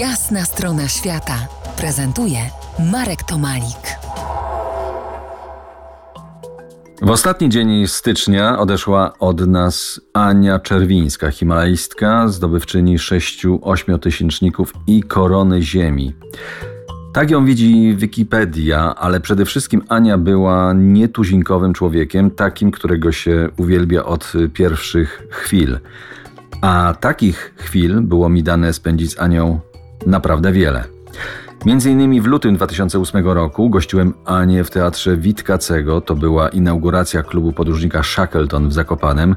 Jasna strona świata prezentuje Marek Tomalik. W ostatni dzień stycznia odeszła od nas Ania Czerwińska, himalajstka, zdobywczyni sześciu ośmiotysięczników i korony ziemi. Tak ją widzi Wikipedia, ale przede wszystkim Ania była nietuzinkowym człowiekiem, takim, którego się uwielbia od pierwszych chwil. A takich chwil było mi dane spędzić z Anią naprawdę wiele. Między innymi w lutym 2008 roku gościłem Anię w teatrze Witkacego. To była inauguracja klubu podróżnika Shackleton w Zakopanem,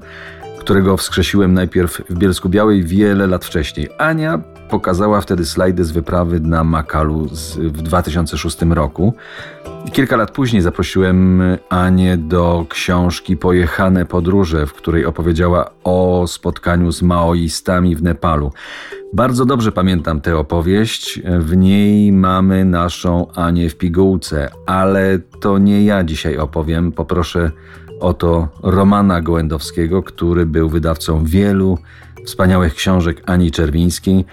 którego wskrzesiłem najpierw w Bielsku Białej wiele lat wcześniej. Ania pokazała wtedy slajdy z wyprawy na Makalu z, w 2006 roku. Kilka lat później zaprosiłem Anię do książki Pojechane podróże, w której opowiedziała o spotkaniu z maoistami w Nepalu. Bardzo dobrze pamiętam tę opowieść. W niej mamy naszą Anię w pigułce, ale to nie ja dzisiaj opowiem. Poproszę o to Romana Gołędowskiego, który był wydawcą wielu wspaniałych książek Ani Czerwińskiej.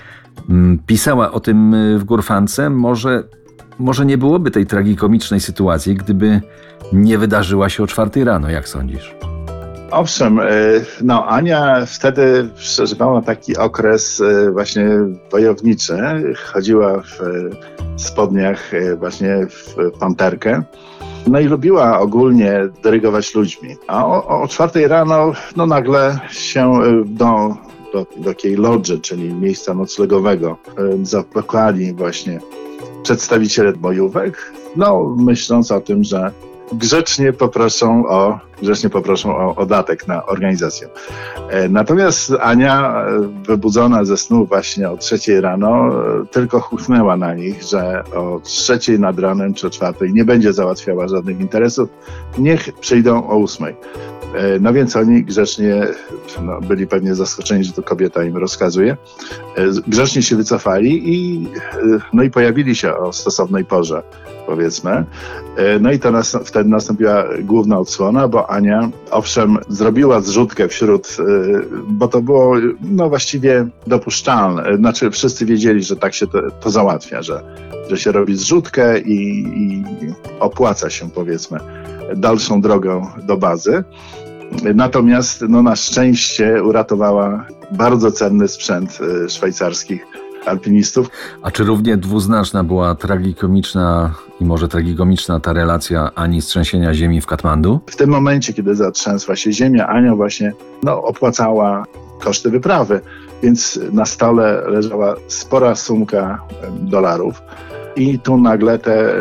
Mm, pisała o tym w Górfance. Może, może nie byłoby tej tragikomicznej sytuacji, gdyby nie wydarzyła się o czwartej rano, jak sądzisz? Owszem, e, no Ania wtedy przeżywała taki okres e, właśnie wojowniczy. Chodziła w spodniach właśnie w panterkę. No i lubiła ogólnie dyrygować ludźmi. A o, o czwartej rano no nagle się do, do, do takiej lodży, czyli miejsca noclegowego, zapakali właśnie przedstawiciele bojówek, no myśląc o tym, że grzecznie poproszą o, grzecznie poproszą o, o datek na organizację. E, natomiast Ania, e, wybudzona ze snu właśnie o trzeciej rano, e, tylko chuchnęła na nich, że o trzeciej nad ranem czy o czwartej nie będzie załatwiała żadnych interesów, niech przyjdą o ósmej. No więc oni grzecznie no, byli pewnie zaskoczeni, że to kobieta im rozkazuje. Grzecznie się wycofali i, no i pojawili się o stosownej porze powiedzmy. E, no i to nas, wtedy nastąpiła główna odsłona, bo Ania owszem zrobiła zrzutkę wśród, e, bo to było no właściwie dopuszczalne. Znaczy wszyscy wiedzieli, że tak się to, to załatwia, że, że się robi zrzutkę i, i opłaca się powiedzmy dalszą drogę do bazy. Natomiast no, na szczęście uratowała bardzo cenny sprzęt e, szwajcarskich alpinistów. A czy równie dwuznaczna była tragikomiczna i może tragikomiczna ta relacja Ani z trzęsienia ziemi w Katmandu? W tym momencie, kiedy zatrzęsła się ziemia, Ania właśnie no, opłacała koszty wyprawy, więc na stole leżała spora sumka dolarów. I tu nagle te,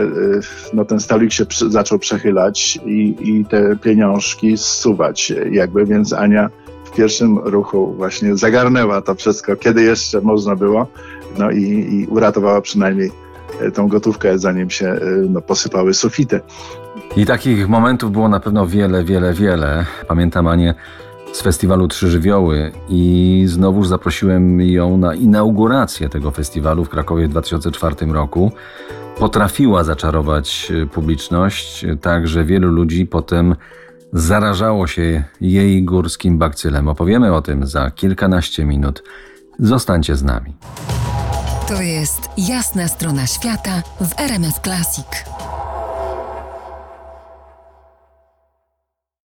no ten stolik się zaczął przechylać i, i te pieniążki zsuwać jakby, więc Ania w pierwszym ruchu właśnie zagarnęła to wszystko, kiedy jeszcze można było, no i, i uratowała przynajmniej e, tą gotówkę, zanim się e, no, posypały sufity. I takich momentów było na pewno wiele, wiele, wiele. Pamiętam Anię z festiwalu Trzy Żywioły i znowuż zaprosiłem ją na inaugurację tego festiwalu w Krakowie w 2004 roku. Potrafiła zaczarować e, publiczność, tak że wielu ludzi potem zarażało się jej górskim bakcylem. Opowiemy o tym za kilkanaście minut. Zostańcie z nami. To jest jasna strona świata w RMS Classic.